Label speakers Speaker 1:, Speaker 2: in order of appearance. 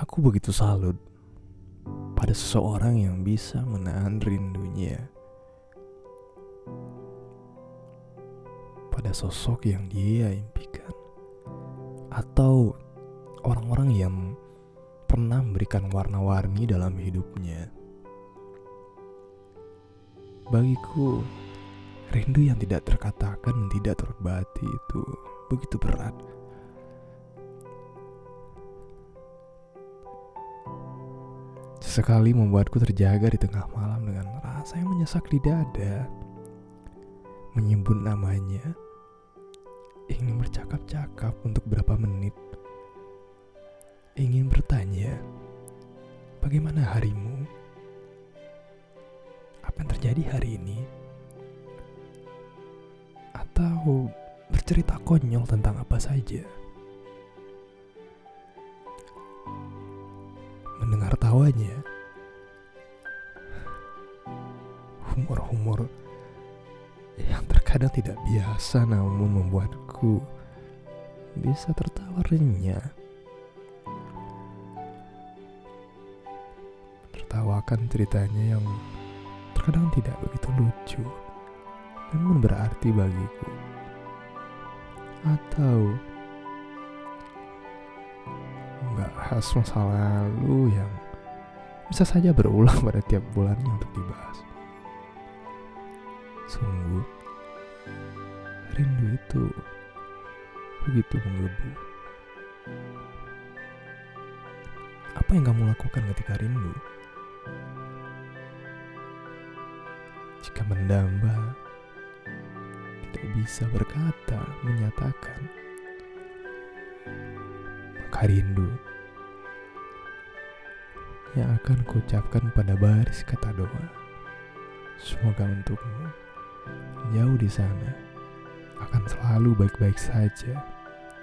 Speaker 1: Aku begitu salut pada seseorang yang bisa menahan rindunya pada sosok yang dia impikan atau orang-orang yang pernah memberikan warna-warni dalam hidupnya. Bagiku, rindu yang tidak terkatakan dan tidak terbati itu begitu berat. Sesekali membuatku terjaga di tengah malam dengan rasa yang menyesak di dada. Menyebut namanya, ingin bercakap-cakap untuk berapa menit. Ingin bertanya, bagaimana harimu? Apa yang terjadi hari ini? Atau bercerita konyol tentang apa saja? Tawanya. Humor-humor yang terkadang tidak biasa namun membuatku bisa tertawa renyah. Tertawakan ceritanya yang terkadang tidak begitu lucu, namun berarti bagiku. Atau membahas masa lalu yang bisa saja berulang pada tiap bulannya untuk dibahas. Sungguh, rindu itu begitu menggebu. Apa yang kamu lakukan ketika rindu? Jika mendamba, tidak bisa berkata, menyatakan, maka rindu yang akan kuucapkan pada baris kata doa. Semoga untukmu jauh di sana akan selalu baik-baik saja.